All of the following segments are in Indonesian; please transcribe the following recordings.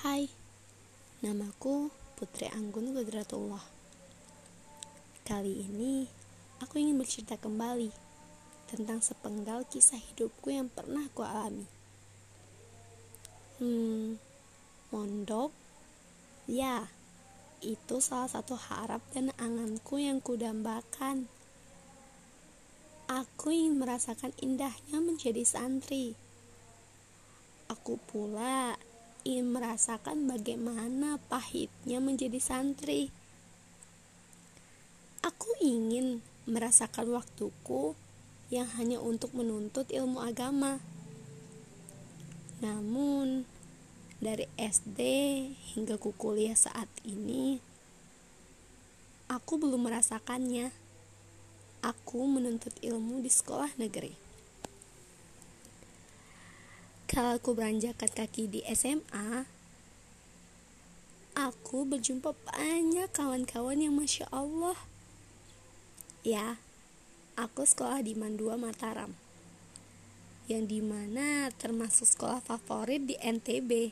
Hai, namaku Putri Anggun Gudratullah. Kali ini aku ingin bercerita kembali tentang sepenggal kisah hidupku yang pernah aku alami. Hmm, mondok? Ya, itu salah satu harap dan anganku yang kudambakan. Aku ingin merasakan indahnya menjadi santri. Aku pula merasakan bagaimana pahitnya menjadi santri. Aku ingin merasakan waktuku yang hanya untuk menuntut ilmu agama. Namun, dari SD hingga ku kuliah saat ini, aku belum merasakannya. Aku menuntut ilmu di sekolah negeri kalau aku beranjakan kaki di SMA, aku berjumpa banyak kawan-kawan yang masya Allah. Ya, aku sekolah di Mandua Mataram, yang di mana termasuk sekolah favorit di NTB.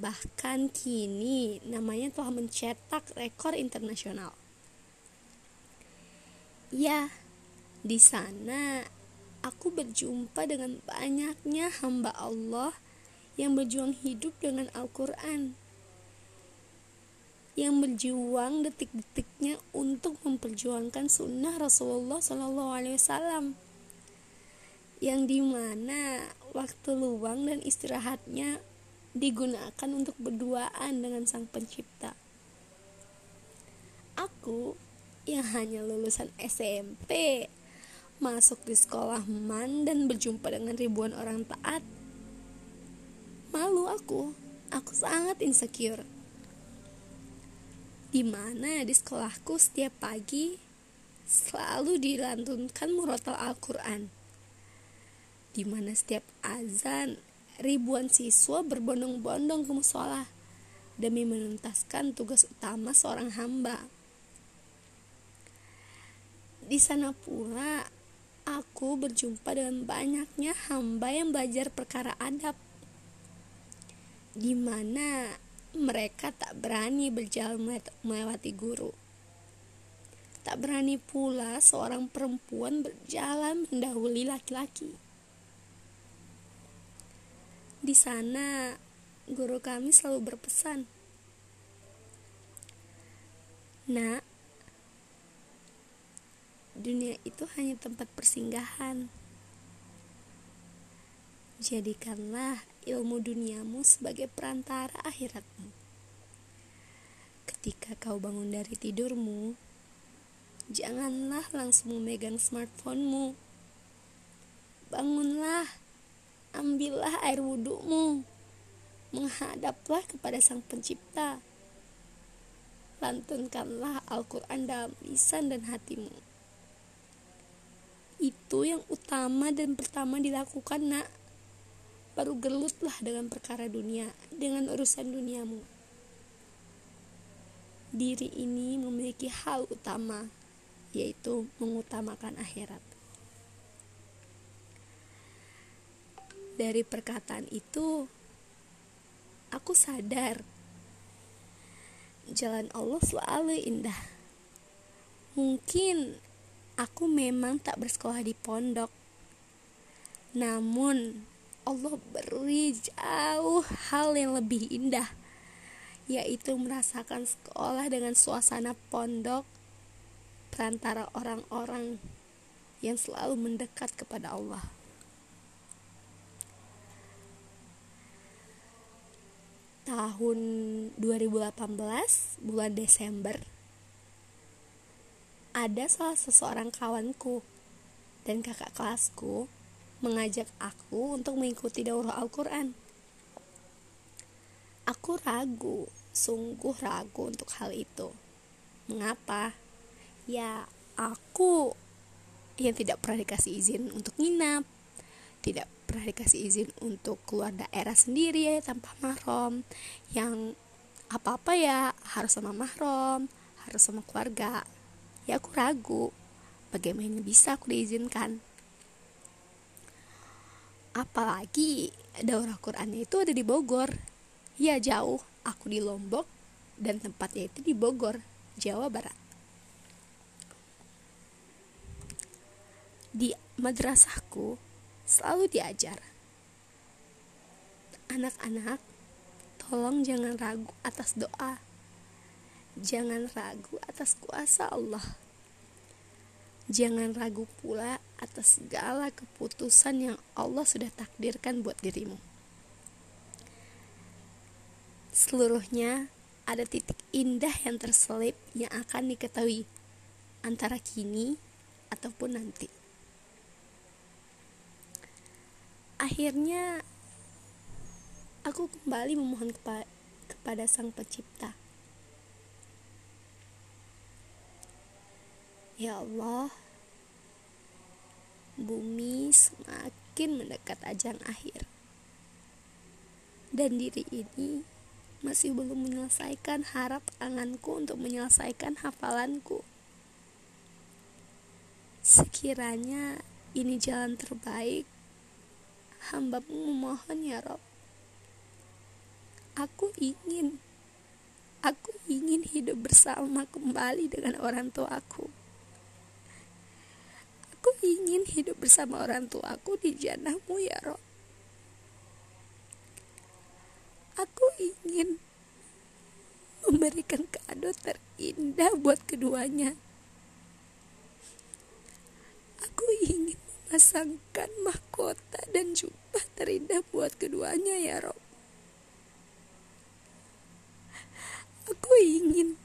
Bahkan kini namanya telah mencetak rekor internasional. Ya, di sana aku berjumpa dengan banyaknya hamba Allah yang berjuang hidup dengan Al-Quran yang berjuang detik-detiknya untuk memperjuangkan sunnah Rasulullah Shallallahu Alaihi Wasallam yang di mana waktu luang dan istirahatnya digunakan untuk berduaan dengan sang pencipta. Aku yang hanya lulusan SMP masuk di sekolah man dan berjumpa dengan ribuan orang taat. Malu aku, aku sangat insecure. Di mana di sekolahku setiap pagi selalu dilantunkan murotal Al-Quran. Di mana setiap azan ribuan siswa berbondong-bondong ke musola demi menuntaskan tugas utama seorang hamba. Di sana pula aku berjumpa dengan banyaknya hamba yang belajar perkara adab di mana mereka tak berani berjalan melewati guru. Tak berani pula seorang perempuan berjalan mendahului laki-laki. Di sana, guru kami selalu berpesan, "Nak, dunia itu hanya tempat persinggahan. Jadikanlah ilmu duniamu sebagai perantara akhiratmu. Ketika kau bangun dari tidurmu, janganlah langsung memegang smartphonemu. Bangunlah, ambillah air wudukmu, menghadaplah kepada Sang Pencipta. Lantunkanlah Al-Quran dalam lisan dan hatimu itu yang utama dan pertama dilakukan nak. Baru gelutlah dengan perkara dunia dengan urusan duniamu. Diri ini memiliki hal utama yaitu mengutamakan akhirat. Dari perkataan itu aku sadar. Jalan Allah selalu indah. Mungkin aku memang tak bersekolah di pondok. Namun, Allah beri jauh hal yang lebih indah, yaitu merasakan sekolah dengan suasana pondok perantara orang-orang yang selalu mendekat kepada Allah. Tahun 2018 bulan Desember ada salah seseorang kawanku dan kakak kelasku mengajak aku untuk mengikuti daurah Al-Quran. Aku ragu, sungguh ragu untuk hal itu. Mengapa? Ya, aku yang tidak pernah dikasih izin untuk nginap, tidak pernah dikasih izin untuk keluar daerah sendiri tanpa mahram, yang apa-apa ya harus sama mahram, harus sama keluarga ya aku ragu. Bagaimana bisa aku diizinkan? Apalagi daurah Qurannya itu ada di Bogor. Ya jauh, aku di Lombok dan tempatnya itu di Bogor, Jawa Barat. Di madrasahku selalu diajar anak-anak tolong jangan ragu atas doa jangan ragu atas kuasa Allah jangan ragu pula atas segala keputusan yang Allah sudah takdirkan buat dirimu Seluruhnya ada titik indah yang terselip yang akan diketahui antara kini ataupun nanti. Akhirnya aku kembali memohon kepa kepada Sang Pencipta. Ya Allah, bumi semakin mendekat ajang akhir. Dan diri ini masih belum menyelesaikan harap anganku untuk menyelesaikan hafalanku. Sekiranya ini jalan terbaik, hambamu memohon ya Rob. Aku ingin, aku ingin hidup bersama kembali dengan orang tuaku. Aku ingin hidup bersama orang tuaku di jannahmu ya Rob. Aku ingin memberikan kado terindah buat keduanya. Aku ingin memasangkan mahkota dan jubah terindah buat keduanya ya Rob. Aku ingin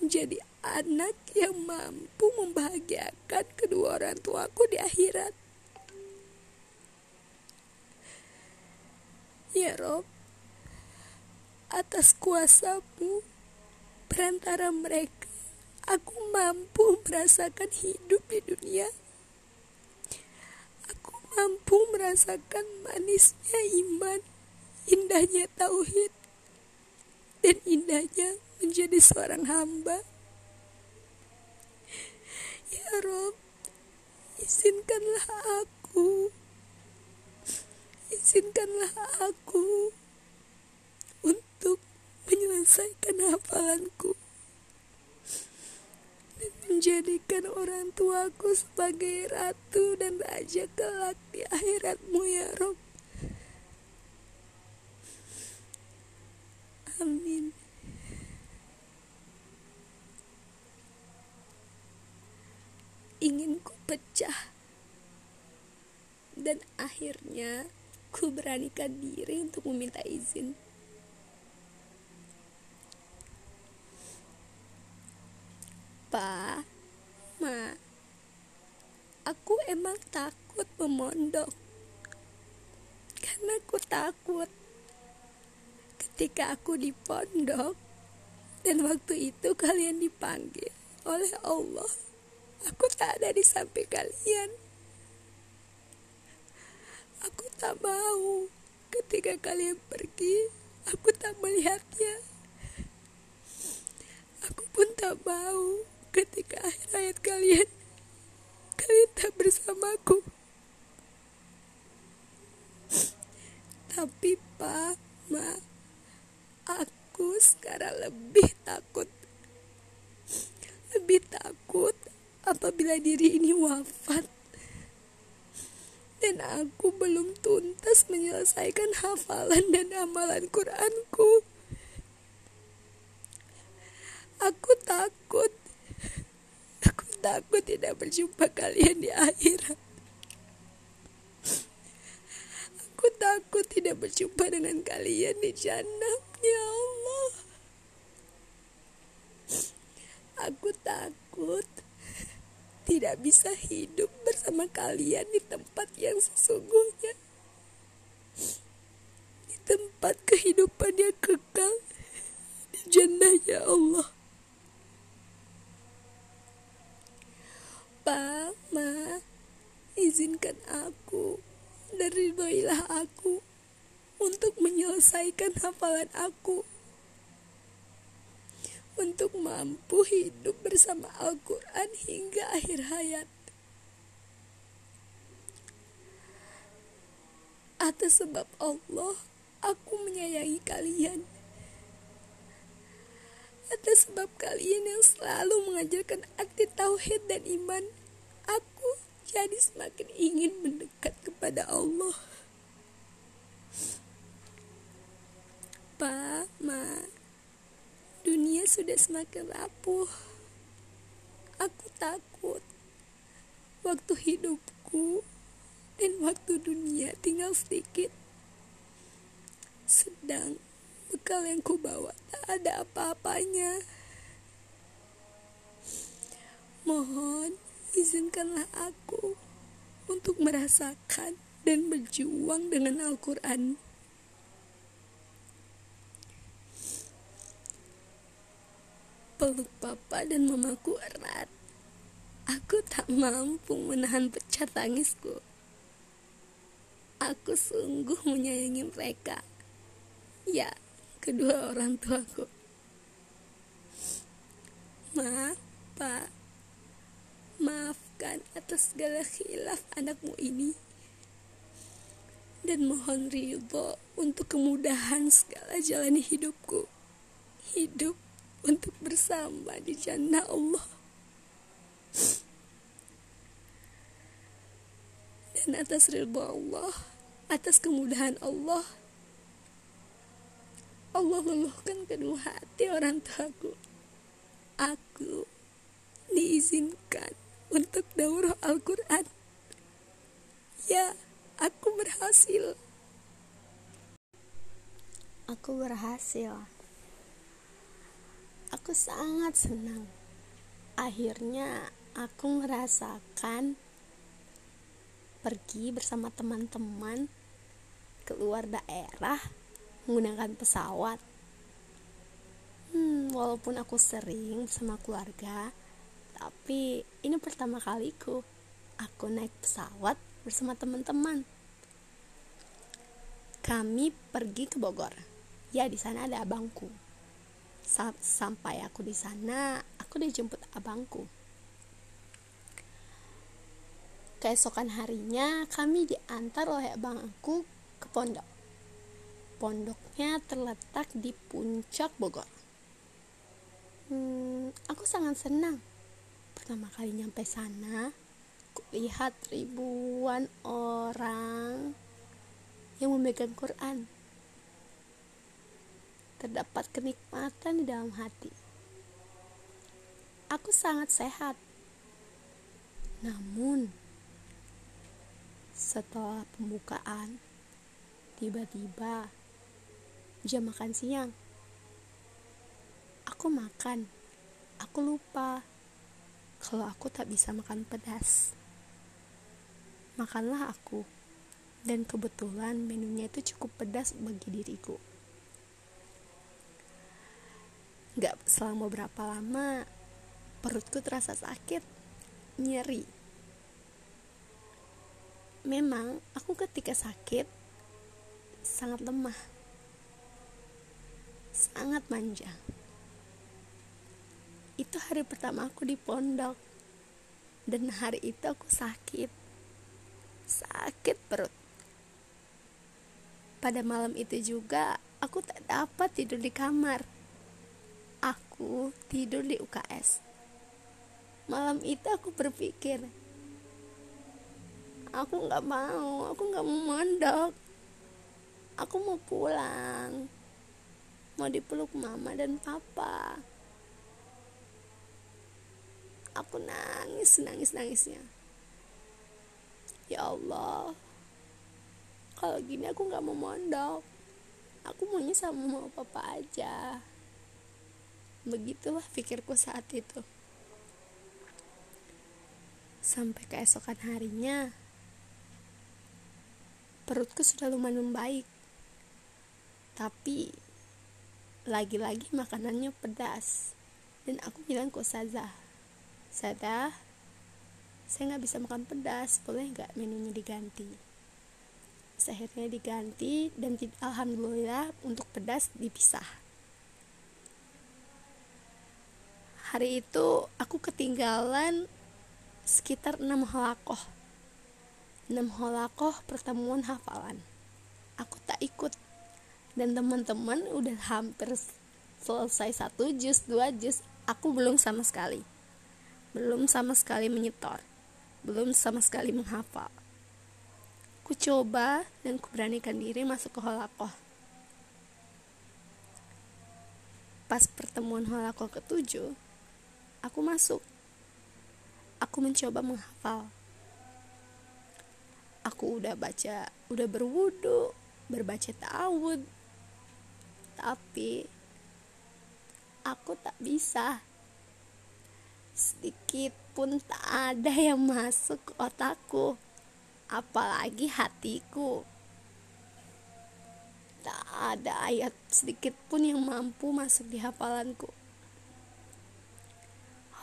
menjadi anak yang mampu membahagiakan kedua orang tuaku di akhirat. Ya Rob, atas kuasamu perantara mereka aku mampu merasakan hidup di dunia aku mampu merasakan manisnya iman indahnya tauhid dan indahnya menjadi seorang hamba ya Rob izinkanlah aku. Izinkanlah aku menyelesaikan hafalanku dan menjadikan orang tuaku sebagai ratu dan raja kelak di akhiratmu ya Rob. Amin ingin ku pecah dan akhirnya ku beranikan diri untuk meminta izin Pa, Ma, aku emang takut memondok. Karena aku takut ketika aku di pondok dan waktu itu kalian dipanggil oleh Allah. Aku tak ada di samping kalian. Aku tak mau ketika kalian pergi, aku tak melihatnya. Aku pun tak mau ketika akhir hayat kalian kalian tak bersamaku tapi pak ma aku sekarang lebih takut lebih takut apabila diri ini wafat dan aku belum tuntas menyelesaikan hafalan dan amalan Quranku. Aku takut takut tidak berjumpa kalian di akhirat. Aku takut tidak berjumpa dengan kalian di jannah, ya Allah. Aku takut tidak bisa hidup bersama kalian di tempat yang sesungguhnya. Di tempat kehidupan yang kekal di jannah ya Allah. Papa, Ma, izinkan aku dan ridhoilah aku untuk menyelesaikan hafalan aku untuk mampu hidup bersama Al-Quran hingga akhir hayat. Atas sebab Allah, aku menyayangi kalian. Atas sebab kalian yang selalu mengajarkan arti tauhid dan iman, aku jadi semakin ingin mendekat kepada Allah. Pa, Ma, dunia sudah semakin rapuh. Aku takut waktu hidupku dan waktu dunia tinggal sedikit. Sedang bekal yang ku bawa tak ada apa-apanya. Mohon izinkanlah aku untuk merasakan dan berjuang dengan Al-Quran. Peluk papa dan mamaku erat. Aku tak mampu menahan pecah tangisku. Aku sungguh menyayangi mereka. Ya, kedua orang tuaku. Ma, Pak, maafkan atas segala khilaf anakmu ini. Dan mohon ridho untuk kemudahan segala jalani hidupku. Hidup untuk bersama di jannah Allah. Dan atas ridho Allah, atas kemudahan Allah, Allah luluhkan kedua hati orang tuaku. Aku diizinkan untuk daurah Al-Quran. Ya, aku berhasil. Aku berhasil. Aku sangat senang. Akhirnya aku merasakan pergi bersama teman-teman keluar daerah menggunakan pesawat. Hmm, walaupun aku sering sama keluarga, tapi ini pertama kaliku aku naik pesawat bersama teman-teman. Kami pergi ke Bogor. Ya, di sana ada abangku. Sampai aku di sana, aku dijemput abangku. Keesokan harinya, kami diantar oleh abangku ke pondok. Pondoknya terletak di puncak Bogor. Hmm, aku sangat senang. Pertama kali nyampe sana, lihat ribuan orang yang memegang Quran. Terdapat kenikmatan di dalam hati. Aku sangat sehat. Namun, setelah pembukaan, tiba-tiba jam makan siang. Aku makan, aku lupa kalau aku tak bisa makan pedas. Makanlah aku, dan kebetulan menunya itu cukup pedas bagi diriku. Gak selama berapa lama, perutku terasa sakit, nyeri. Memang aku ketika sakit sangat lemah sangat manja. Itu hari pertama aku di pondok. Dan hari itu aku sakit. Sakit perut. Pada malam itu juga aku tak dapat tidur di kamar. Aku tidur di UKS. Malam itu aku berpikir, aku nggak mau, aku nggak mau mondok, aku mau pulang mau dipeluk mama dan papa. Aku nangis nangis nangisnya. Ya Allah kalau gini aku nggak mau mondok. Aku maunya sama mama papa aja begitulah pikirku saat itu. Sampai keesokan harinya perutku sudah lumayan membaik tapi lagi-lagi makanannya pedas. Dan aku bilang ke Saza? Sada saya nggak bisa makan pedas. Boleh nggak menunya diganti? Akhirnya diganti dan alhamdulillah untuk pedas dipisah hari itu aku ketinggalan sekitar 6 halakoh. 6 halakoh pertemuan hafalan. Aku tak ikut. Dan teman-teman udah hampir selesai satu jus dua jus aku belum sama sekali. Belum sama sekali menyetor. Belum sama sekali menghafal. Ku coba dan ku beranikan diri masuk ke holakoh pas pertemuan holakoh ketujuh aku masuk. Aku mencoba menghafal. Aku udah baca udah berwudu berbaca ta'awud. Tapi aku tak bisa. Sedikit pun tak ada yang masuk ke otakku. Apalagi hatiku. Tak ada ayat sedikit pun yang mampu masuk di hafalanku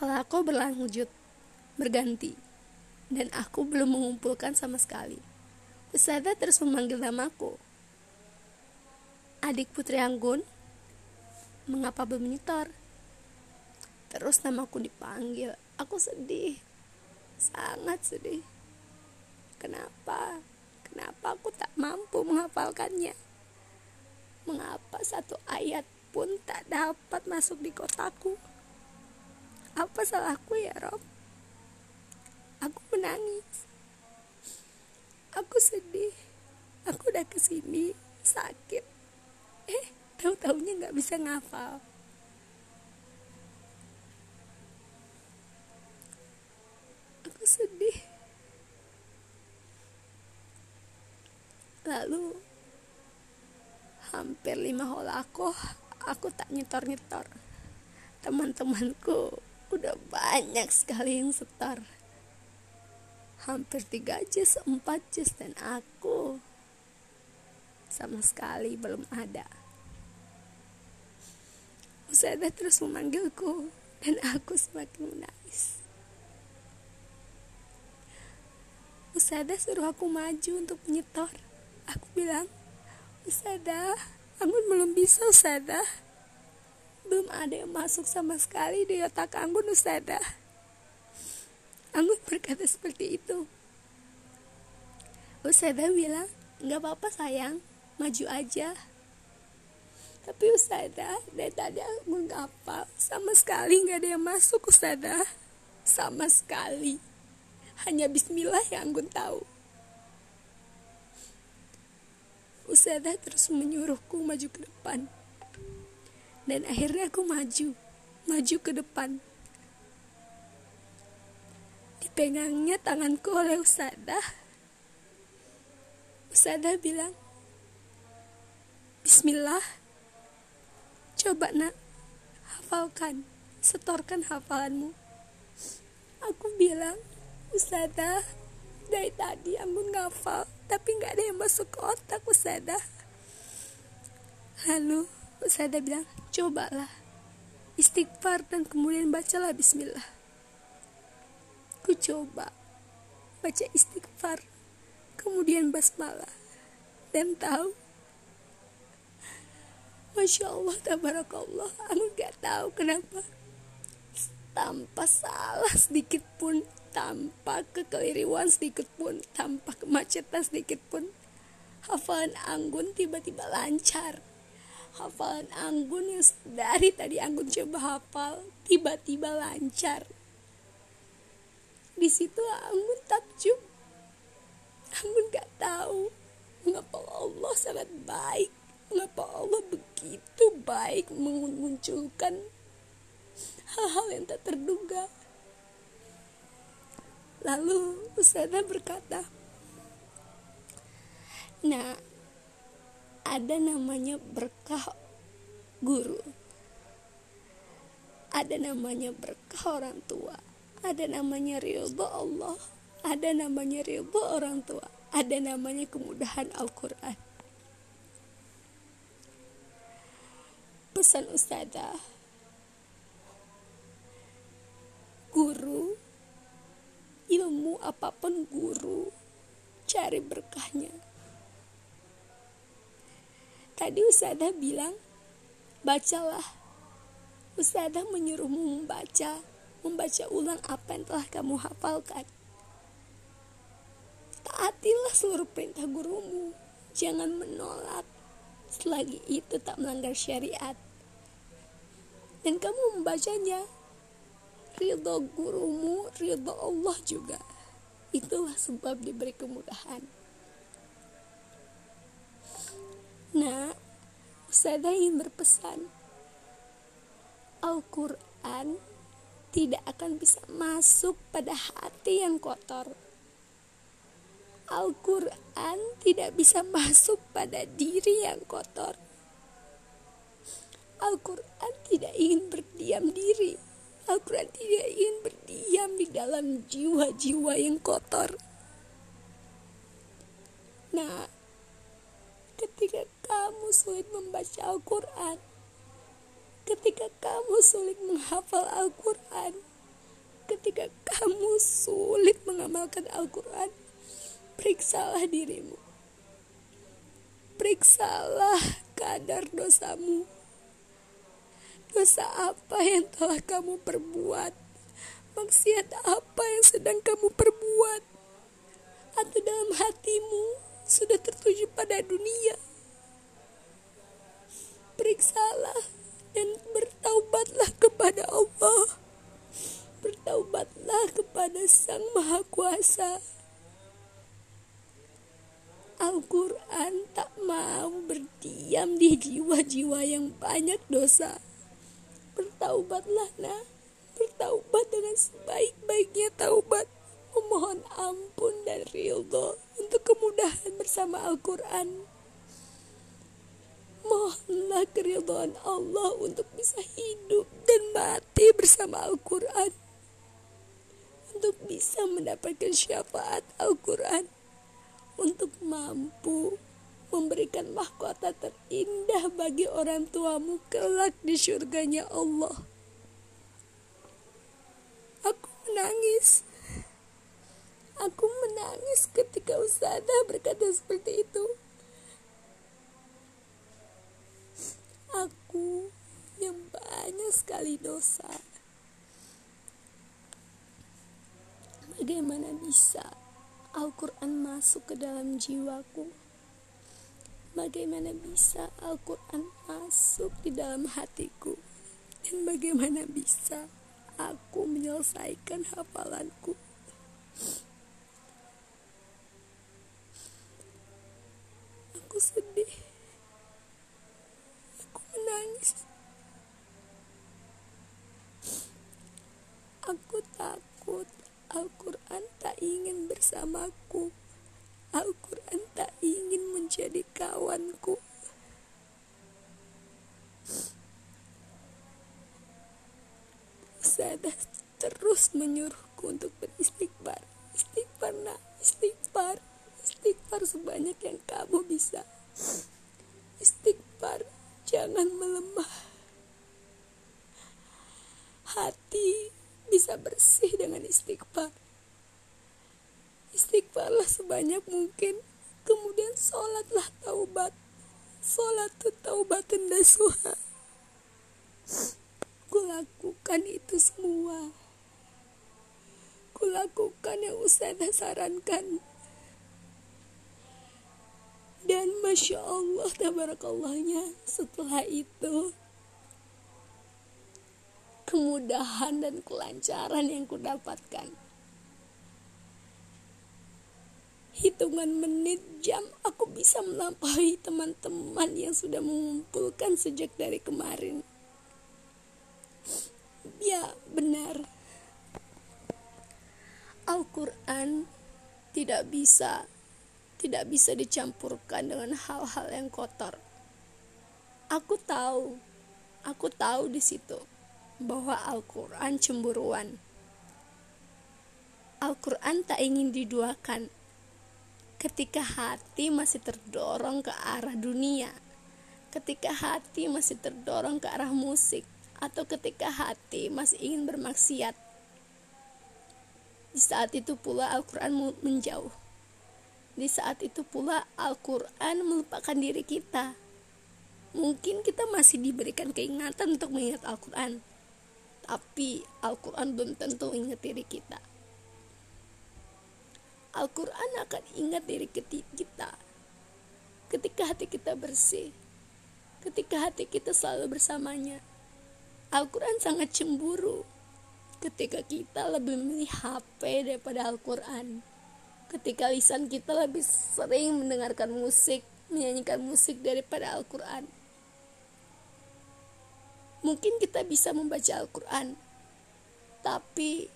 hal aku berlanjut berganti dan aku belum mengumpulkan sama sekali Ustazah terus memanggil namaku adik Putri Anggun, mengapa belum menyetor? Terus namaku dipanggil, aku sedih, sangat sedih. Kenapa? Kenapa aku tak mampu menghafalkannya? Mengapa satu ayat pun tak dapat masuk di kotaku? Apa salahku ya Rob? Aku menangis. Aku sedih. Aku udah ke sini sakit eh tahu taunya nggak bisa ngafal aku sedih lalu hampir lima holakoh aku tak nyetor nyetor teman-temanku udah banyak sekali yang setor hampir tiga jus empat jus dan aku sama sekali belum ada. Usada terus memanggilku dan aku semakin menangis. Usada suruh aku maju untuk menyetor. Aku bilang, Usada, Anggun belum bisa Usada. Belum ada yang masuk sama sekali di otak Anggun Usada. Anggun berkata seperti itu. Usada bilang, nggak apa-apa sayang, maju aja. Tapi Ustazah dari tadi aku nggak apa sama sekali nggak ada yang masuk Ustazah. Sama sekali. Hanya Bismillah yang aku tahu. Ustazah terus menyuruhku maju ke depan dan akhirnya aku maju. Maju ke depan. Dipegangnya tanganku oleh Ustazah Ustazah bilang Bismillah. Coba nak. Hafalkan. Setorkan hafalanmu. Aku bilang Ustazah Dari tadi Ambon ngafal Tapi gak ada yang masuk ke otak Ustazah Lalu Ustazah bilang Cobalah Istighfar dan kemudian bacalah Bismillah Ku coba Baca istighfar Kemudian basmalah Dan tahu Masya Allah, tabarakallah. Aku gak tahu kenapa. Tanpa salah sedikit pun, tanpa kekeliruan sedikit pun, tanpa kemacetan sedikit pun, hafalan Anggun tiba-tiba lancar. Hafalan Anggun yang dari tadi Anggun coba hafal, tiba-tiba lancar. Di situ Anggun takjub. Anggun gak tahu mengapa Allah sangat baik Mengapa Allah begitu baik memunculkan hal-hal yang tak terduga? Lalu Usada berkata, Nah, ada namanya berkah guru. Ada namanya berkah orang tua. Ada namanya ridho Allah. Ada namanya ridho orang tua. Ada namanya kemudahan Al-Quran. pesan ustazah guru ilmu apa pun guru cari berkahnya tadi ustazah bilang bacalah. Ustazah menyuruhmu membaca membaca ulang apa yang telah kamu hafalkan. Taatilah seluruh perintah gurumu. Jangan menolak selagi itu tak melanggar syariat. Dan kamu membacanya. Ridho gurumu ridho Allah juga. Itulah sebab diberi kemudahan nah saya ingin berpesan Al-Quran tidak akan bisa masuk pada hati yang kotor. Al-Quran tidak bisa masuk pada diri yang kotor. Al-Quran tidak ingin berdiam diri. Al-Quran tidak ingin berdiam di dalam jiwa-jiwa yang kotor. Nah, ketika kamu sulit membaca Al-Quran, ketika kamu sulit menghafal Al-Quran, ketika kamu sulit mengamalkan Al-Quran, periksalah dirimu. Periksalah kadar dosamu Dosa apa yang telah kamu perbuat? Maksiat apa yang sedang kamu perbuat? Atau dalam hatimu sudah tertuju pada dunia? Periksalah dan bertaubatlah kepada Allah. Bertaubatlah kepada Sang Maha Kuasa. Al-Quran tak mau berdiam di jiwa-jiwa yang banyak dosa. Bertaubatlah nah Bertaubat dengan sebaik-baiknya taubat Memohon ampun dan ridho Untuk kemudahan bersama Al-Quran Mohonlah keridhaan Allah untuk bisa hidup dan mati bersama Al-Quran Untuk bisa mendapatkan syafaat Al-Quran Untuk mampu memberikan mahkota terindah bagi orang tuamu kelak di surganya Allah. Aku menangis. Aku menangis ketika Ustazah berkata seperti itu. Aku yang banyak sekali dosa. Bagaimana bisa Al-Quran masuk ke dalam jiwaku? Bagaimana bisa Al-Quran masuk di dalam hatiku? Dan bagaimana bisa aku menyelesaikan hafalanku? Aku sedih. Aku takut Al-Quran tak ingin bersamaku. Al-Quran tak ingin menjadi kawanku. Saya terus menyuruhku untuk beristighfar. Istighfar nak, istighfar. Istighfar sebanyak yang kamu bisa. Istighfar, jangan melemah. Hati bisa bersih dengan istighfar. Istighfarlah sebanyak mungkin. Kemudian sholatlah taubat. Sholat taubat nasuha kulakukan itu semua. Kulakukan yang Ustazah sarankan dan Masya Allah Tabarakallahnya setelah itu kemudahan dan kelancaran yang kudapatkan. Hitungan menit jam aku bisa melampaui teman-teman yang sudah mengumpulkan sejak dari kemarin. Ya benar. Al-Quran tidak bisa tidak bisa dicampurkan dengan hal-hal yang kotor aku tahu aku tahu di situ bahwa Al-Quran cemburuan Al-Quran tak ingin diduakan ketika hati masih terdorong ke arah dunia, ketika hati masih terdorong ke arah musik, atau ketika hati masih ingin bermaksiat. Di saat itu pula Al-Quran menjauh. Di saat itu pula Al-Quran melupakan diri kita. Mungkin kita masih diberikan keingatan untuk mengingat Al-Quran, tapi Al-Quran belum tentu ingat diri kita. Al-Quran akan ingat diri kita ketika hati kita bersih, ketika hati kita selalu bersamanya. Al-Quran sangat cemburu ketika kita lebih memilih HP daripada Al-Quran. Ketika lisan kita lebih sering mendengarkan musik, menyanyikan musik daripada Al-Quran. Mungkin kita bisa membaca Al-Quran, tapi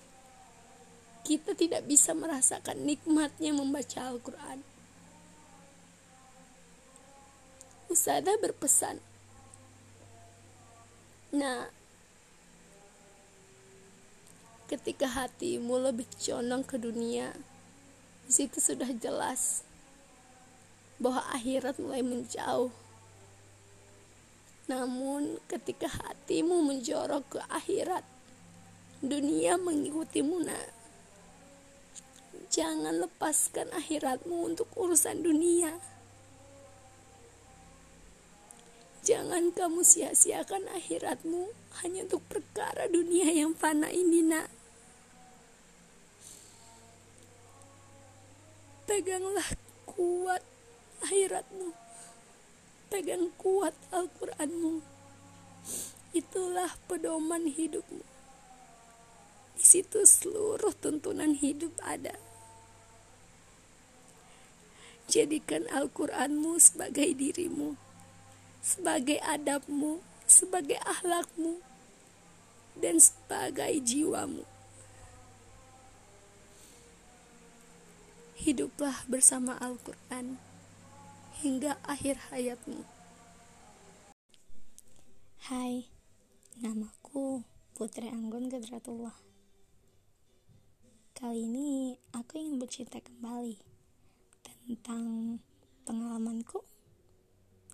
kita tidak bisa merasakan nikmatnya membaca Al-Quran. Usada berpesan, Nah, ketika hatimu lebih condong ke dunia, di situ sudah jelas bahwa akhirat mulai menjauh. Namun, ketika hatimu menjorok ke akhirat, dunia mengikutimu. Nah, jangan lepaskan akhiratmu untuk urusan dunia. Jangan kamu sia-siakan akhiratmu hanya untuk perkara dunia yang fana ini, nak. Peganglah kuat akhiratmu. Pegang kuat Al-Qur'anmu. Itulah pedoman hidupmu. Di situ seluruh tuntunan hidup ada. Jadikan Al-Qur'anmu sebagai dirimu sebagai adabmu, sebagai ahlakmu, dan sebagai jiwamu. Hiduplah bersama Al-Quran hingga akhir hayatmu. Hai, namaku Putri Anggun Gedratullah. Kali ini aku ingin bercerita kembali tentang pengalamanku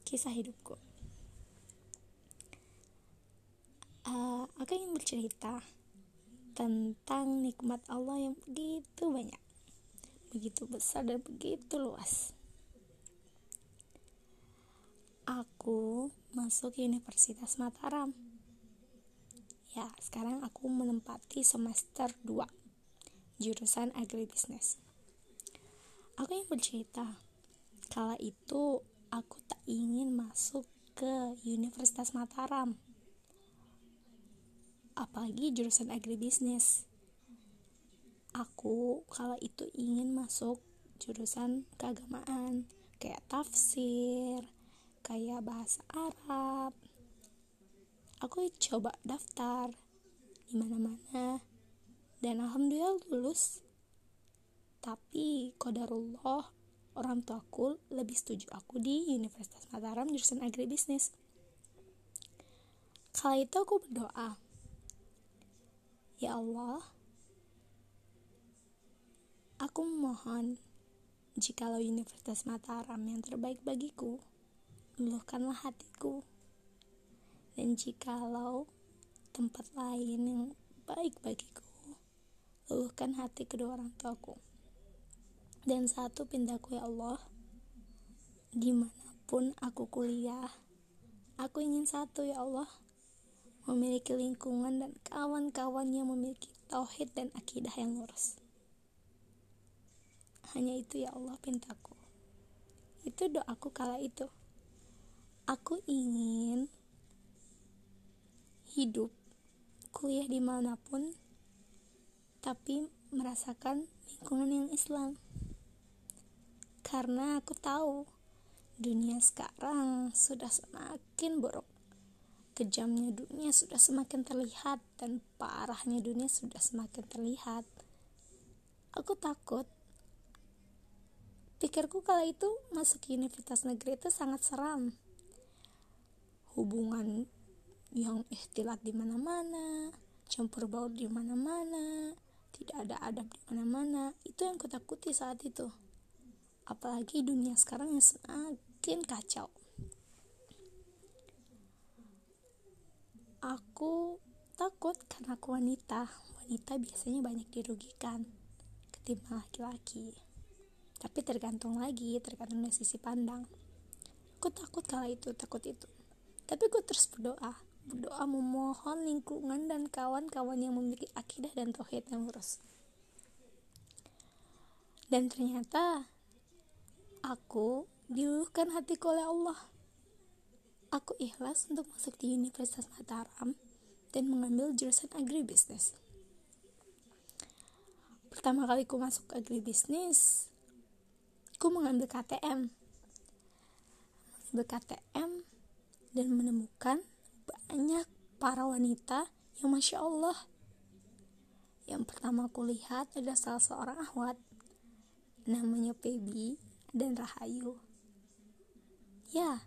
kisah hidupku. Uh, aku ingin bercerita tentang nikmat Allah yang begitu banyak, begitu besar dan begitu luas. Aku masuk Universitas Mataram. Ya, sekarang aku menempati semester 2 jurusan agribisnis. Aku yang bercerita, kala itu aku tak ingin masuk ke Universitas Mataram apalagi jurusan agribisnis aku kalau itu ingin masuk jurusan keagamaan kayak tafsir kayak bahasa Arab aku coba daftar di mana-mana dan alhamdulillah lulus tapi kodarullah orang tuaku lebih setuju aku di Universitas Mataram jurusan agribisnis. Kala itu aku berdoa, Ya Allah, aku mohon jikalau Universitas Mataram yang terbaik bagiku, luluhkanlah hatiku. Dan jikalau tempat lain yang baik bagiku, luluhkan hati kedua orang tuaku dan satu pindaku ya Allah di mana pun aku kuliah aku ingin satu ya Allah memiliki lingkungan dan kawan-kawan yang memiliki tauhid dan akidah yang lurus hanya itu ya Allah pintaku itu doaku kala itu aku ingin hidup kuliah di mana pun tapi merasakan lingkungan yang Islam karena aku tahu dunia sekarang sudah semakin buruk. Kejamnya dunia sudah semakin terlihat dan parahnya dunia sudah semakin terlihat. Aku takut. Pikirku kala itu masuk universitas negeri itu sangat seram. Hubungan yang ikhtilat di mana-mana, campur baur di mana-mana, tidak ada adab di mana-mana. Itu yang kutakuti saat itu apalagi dunia sekarang yang semakin kacau aku takut karena aku wanita wanita biasanya banyak dirugikan ketimbang laki-laki tapi tergantung lagi tergantung dari sisi pandang aku takut kala itu takut itu tapi aku terus berdoa berdoa memohon lingkungan dan kawan-kawan yang memiliki akidah dan tauhid yang lurus dan ternyata Aku diluluhkan hatiku oleh Allah. aku ikhlas untuk masuk di Universitas Mataram dan mengambil jurusan agribisnis. Pertama kali aku masuk agribisnis, aku mengambil KTM. Mengambil KTM dan menemukan banyak para wanita yang Masya Allah. Yang pertama aku lihat ada salah seorang ahwat namanya Pebi dan Rahayu. Ya,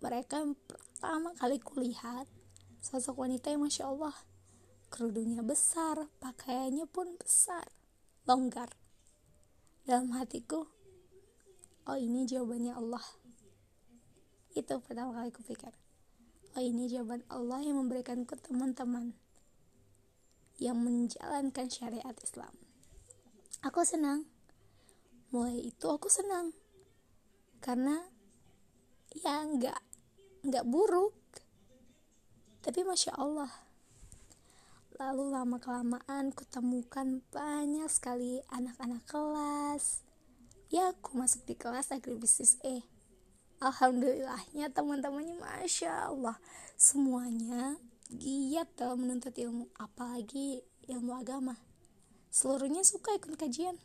mereka yang pertama kali kulihat sosok wanita yang Masya Allah kerudungnya besar, pakaiannya pun besar, longgar. Dalam hatiku, oh ini jawabannya Allah. Itu pertama kali kupikir. Oh ini jawaban Allah yang memberikan ke teman-teman yang menjalankan syariat Islam. Aku senang. Mulai itu aku senang. Karena ya nggak nggak buruk. Tapi masya Allah. Lalu lama kelamaan kutemukan banyak sekali anak-anak kelas. Ya aku masuk di kelas agribisnis E. Alhamdulillahnya teman-temannya Masya Allah. Semuanya giat dalam menuntut ilmu apalagi ilmu agama. Seluruhnya suka ikut kajian.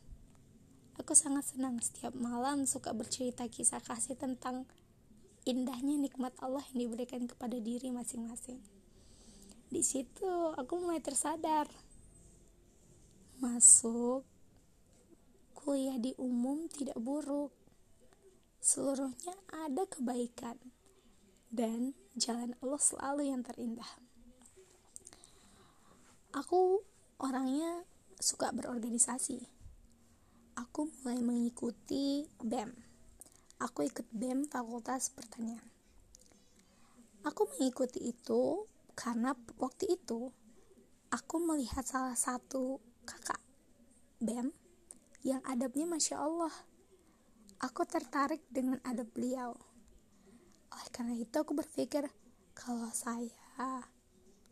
Aku sangat senang setiap malam suka bercerita kisah kasih tentang indahnya nikmat Allah yang diberikan kepada diri masing-masing. Di situ aku mulai tersadar. Masuk kuliah di umum tidak buruk. Seluruhnya ada kebaikan dan jalan Allah selalu yang terindah. Aku orangnya suka berorganisasi. Aku mulai mengikuti BEM aku ikut BEM Fakultas Pertanian. Aku mengikuti itu karena waktu itu aku melihat salah satu kakak BEM yang adabnya Masya Allah. Aku tertarik dengan adab beliau. Oleh karena itu aku berpikir kalau saya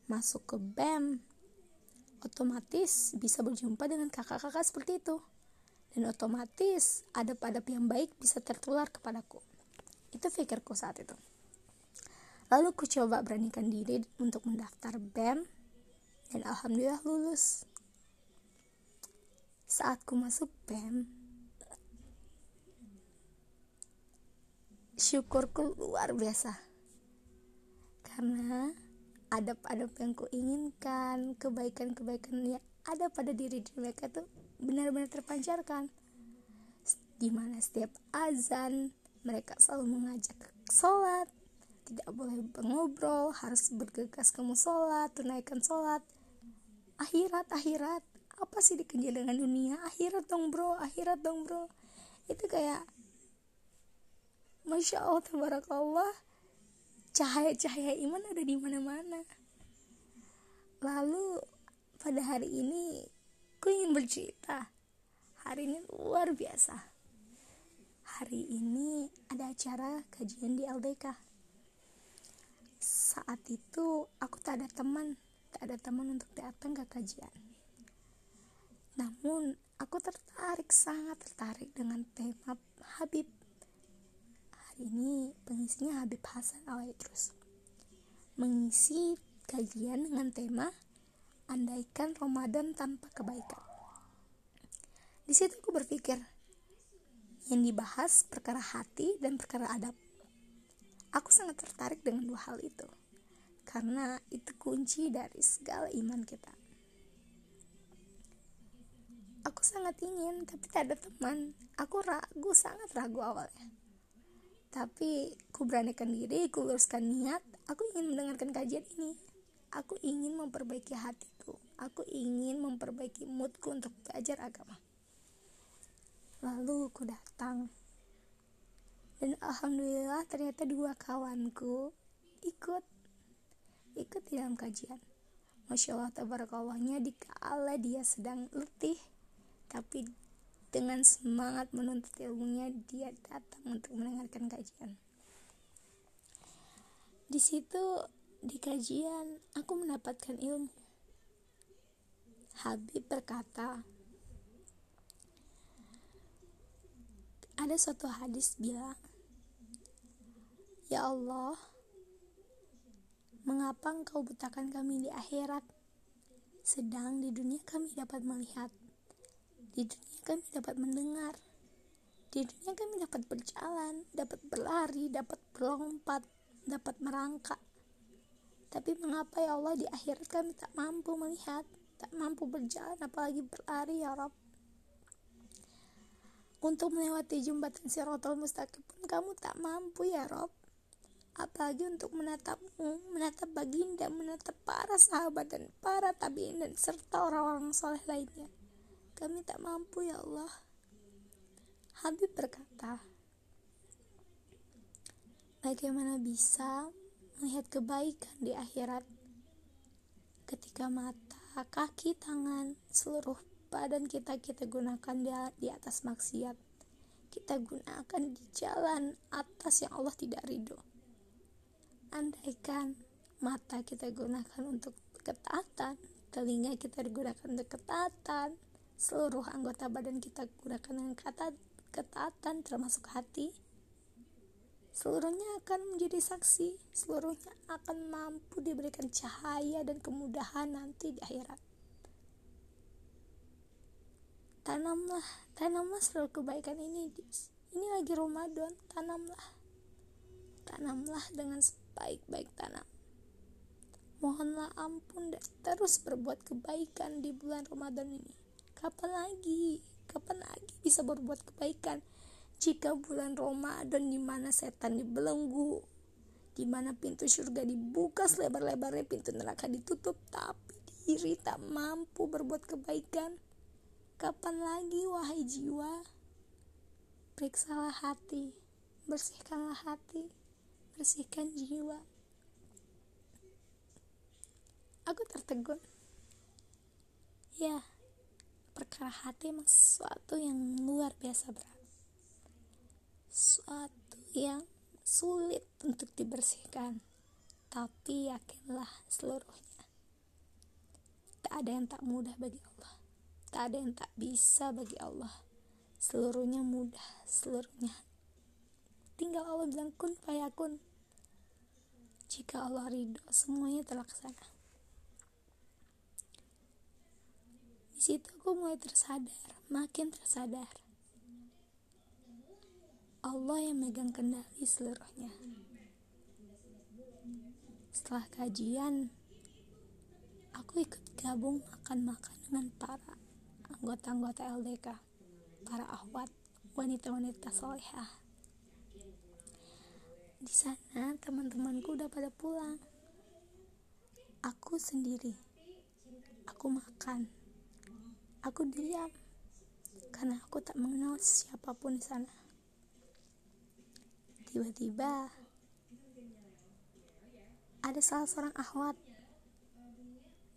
masuk ke BEM otomatis bisa berjumpa dengan kakak-kakak seperti itu. Dan otomatis ada adab yang baik bisa tertular kepadaku. Itu pikirku saat itu. Lalu ku coba beranikan diri untuk mendaftar BEM dan alhamdulillah lulus saat ku masuk BEM syukurku luar biasa karena adab-adab yang kuinginkan, kebaikan-kebaikan yang ada pada diri mereka tuh benar-benar terpancarkan. Di mana setiap azan mereka selalu mengajak sholat, tidak boleh mengobrol, harus bergegas kamu sholat, tunaikan sholat. Akhirat, akhirat, apa sih dikejar dengan dunia? Akhirat dong bro, akhirat dong bro. Itu kayak Masya Allah, tabarakallah. Cahaya-cahaya iman ada di mana-mana. Lalu pada hari ini ku ingin bercerita. Hari ini luar biasa. Hari ini ada acara kajian di LDK saat itu aku tak ada teman. Tak ada teman untuk datang ke kajian namun aku tertarik sangat tertarik dengan tema Habib. Ini pengisinya Habib Hasan Alaidrus mengisi kajian dengan tema andaikan Ramadan tanpa kebaikan. Di situ aku berpikir yang dibahas perkara hati dan perkara adab. Aku sangat tertarik dengan dua hal itu karena itu kunci dari segala iman kita aku sangat ingin tapi tak ada teman aku ragu sangat ragu awalnya tapi ku beranikan diri, ku luruskan niat, aku ingin mendengarkan kajian ini. Aku ingin memperbaiki hatiku. Aku ingin memperbaiki moodku untuk belajar agama. Lalu ku datang. Dan alhamdulillah ternyata dua kawanku ikut ikut di dalam kajian. Masya Allah tabarakallahnya dikala dia sedang letih tapi dengan semangat menuntut ilmunya dia datang untuk mendengarkan kajian di situ di kajian aku mendapatkan ilmu Habib berkata ada suatu hadis bilang Ya Allah Mengapa engkau butakan kami di akhirat? Sedang di dunia kami dapat melihat. Di dunia kami dapat mendengar. Di dunia kami dapat berjalan, dapat berlari, dapat berlompat, dapat merangkak. Tapi mengapa ya Allah di akhirat kami tak mampu melihat, tak mampu berjalan apalagi berlari ya Rob? Untuk melewati jembatan Siratul Mustaqim pun kamu tak mampu ya Rob. Apalagi untuk menatapmu, menatap baginda, menatap para sahabat dan para tabiin dan serta orang-orang soleh lainnya. Kami tak mampu ya Allah. Habib berkata, Bagaimana bisa melihat kebaikan di akhirat ketika mata, kaki, tangan, seluruh badan kita kita gunakan di, atas maksiat kita gunakan di jalan atas yang Allah tidak ridho andaikan mata kita gunakan untuk ketaatan telinga kita digunakan untuk ketaatan seluruh anggota badan kita gunakan dengan kata ketaatan termasuk hati. Seluruhnya akan menjadi saksi. Seluruhnya akan mampu diberikan cahaya dan kemudahan nanti di akhirat. Tanamlah tanamlah seluruh kebaikan ini ini lagi Ramadan tanamlah. Tanamlah dengan sebaik-baik tanam. Mohonlah ampun dan terus berbuat kebaikan di bulan Ramadan ini kapan lagi kapan lagi bisa berbuat kebaikan jika bulan Ramadan di mana setan dibelenggu di mana pintu surga dibuka selebar-lebarnya pintu neraka ditutup tapi diri tak mampu berbuat kebaikan Kapan lagi wahai jiwa? Periksalah hati, bersihkanlah hati, bersihkan jiwa. Aku tertegun. Ya, perkara hati memang sesuatu yang luar biasa berat. Suatu yang sulit untuk dibersihkan. Tapi yakinlah seluruhnya. Tak ada yang tak mudah bagi Allah. Tak ada yang tak bisa bagi Allah. Seluruhnya mudah, seluruhnya. Tinggal Allah bilang kun fayakun. Jika Allah ridho, semuanya terlaksana. Di situ aku mulai tersadar, makin tersadar. Allah yang megang kendali seluruhnya. Setelah kajian, aku ikut gabung makan-makan dengan para anggota-anggota LDK, para ahwat, wanita-wanita solehah. Di sana teman-temanku udah pada pulang. Aku sendiri. Aku makan. Aku diam. Karena aku tak mengenal siapa pun di sana. Tiba-tiba ada salah seorang ahwat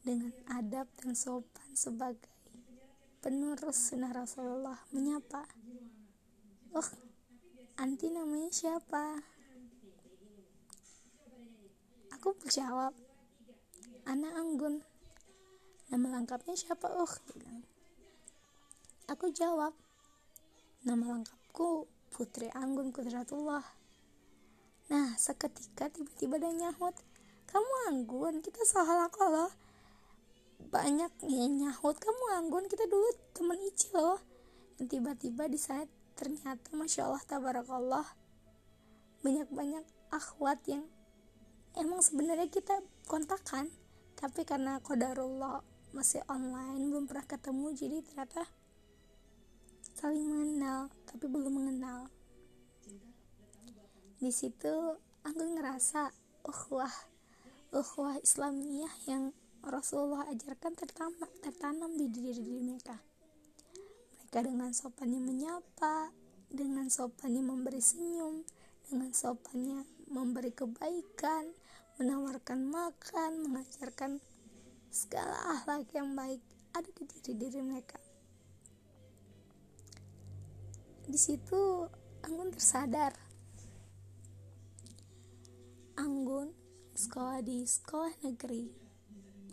dengan adab dan sopan sebagai penerus sunnah Rasulullah menyapa oh anti namanya siapa? Aku menjawab anak Anggun. Nama lengkapnya siapa? Oh aku jawab nama lengkapku Putri Anggun Kudratullah. Nah seketika tiba-tiba ada nyahut kamu Anggun? Kita salah loh banyak yang nyahut kamu anggun? Kita dulu teman Ici loh tiba-tiba di saat ternyata masya Allah tabarakallah banyak-banyak akhwat yang emang sebenarnya kita kontakkan tapi karena kodarullah masih online belum pernah ketemu jadi ternyata saling mengenal tapi belum mengenal di situ aku ngerasa uhwah uhwah Islamiyah yang Rasulullah ajarkan tertanam, tertanam di diri diri mereka. Mereka dengan sopannya menyapa, dengan sopannya memberi senyum, dengan sopannya memberi kebaikan, menawarkan makan, mengajarkan segala akhlak yang baik ada di diri diri mereka. Di situ Anggun tersadar. Anggun sekolah di sekolah negeri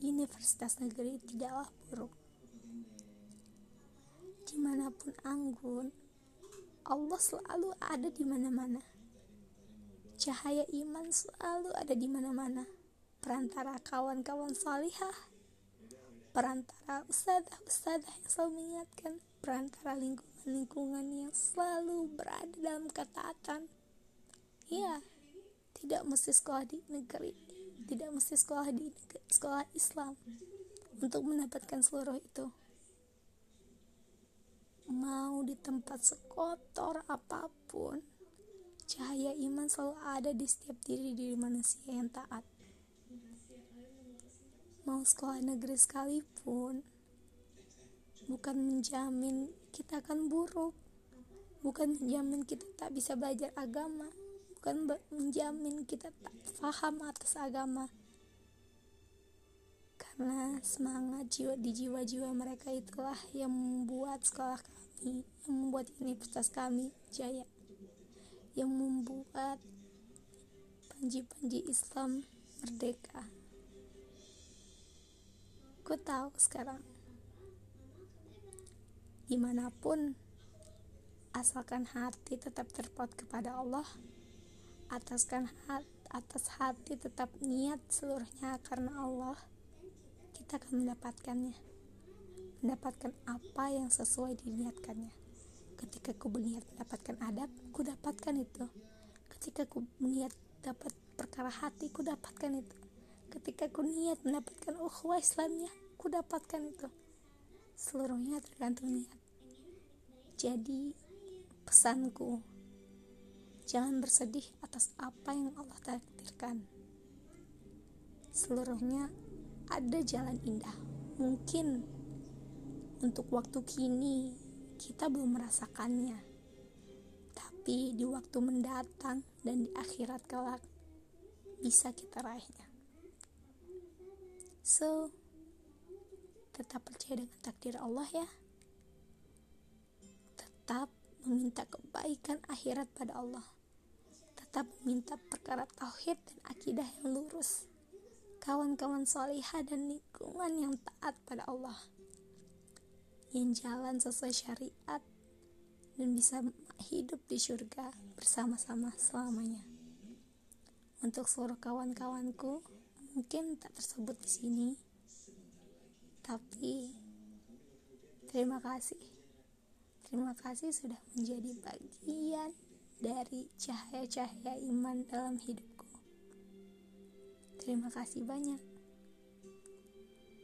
universitas negeri tidaklah buruk. Di mana pun anggun, Allah selalu ada di mana-mana. Cahaya iman selalu ada di mana-mana. perantara kawan-kawan salihah, perantara ustadzah-ustadzah yang selalu mengingatkan, perantara lingkungan-lingkungan yang selalu berada dalam ketaatan. Ya, tidak mesti sekolah di negeri, tidak mesti sekolah di negeri, sekolah Islam untuk mendapatkan seluruh itu. Mau di tempat sekotor apa pun, cahaya iman selalu ada di setiap diri diri manusia yang taat mau sekolah negeri sekalipun bukan menjamin kita akan buruk. Bukan menjamin kita tak bisa belajar agama. Bukan menjamin kita tak paham atas agama. Karena semangat jiwa di jiwa-jiwa mereka itulah yang membuat sekolah kami yang membuat universitas kami jaya. Yang membuat panji-panji Islam merdeka. Aku tahu sekarang di mana pun asalkan hati tetap terpaut kepada Allah ataskan hat, atas hati tetap niat seluruhnya karena Allah kita akan mendapatkannya mendapatkan apa yang sesuai diniatkannya. Ketika ku berniat mendapatkan adab ku dapatkan itu. Ketika ku berniat dapat perkara hati ku dapatkan itu. Ketika ku niat mendapatkan ukhuwah Islamnya ku dapatkan itu seluruhnya tergantung niat. Jadi pesanku jangan bersedih atas apa yang Allah takdirkan. Seluruhnya ada jalan indah. Mungkin untuk waktu kini kita belum merasakannya. Tapi di waktu mendatang dan di akhirat kelak bisa kita raihnya. So, tetap percaya dengan takdir Allah ya. Tetap meminta kebaikan akhirat pada Allah. Tetap meminta perkara tauhid dan akidah yang lurus. Kawan-kawan solihah dan lingkungan yang taat pada Allah. Yang jalan sesuai syariat dan bisa hidup di surga bersama-sama selamanya. Untuk seluruh kawan-kawanku, mungkin tak tersebut di sini tapi terima kasih. Terima kasih sudah menjadi bagian dari cahaya-cahaya iman dalam hidupku. Terima kasih banyak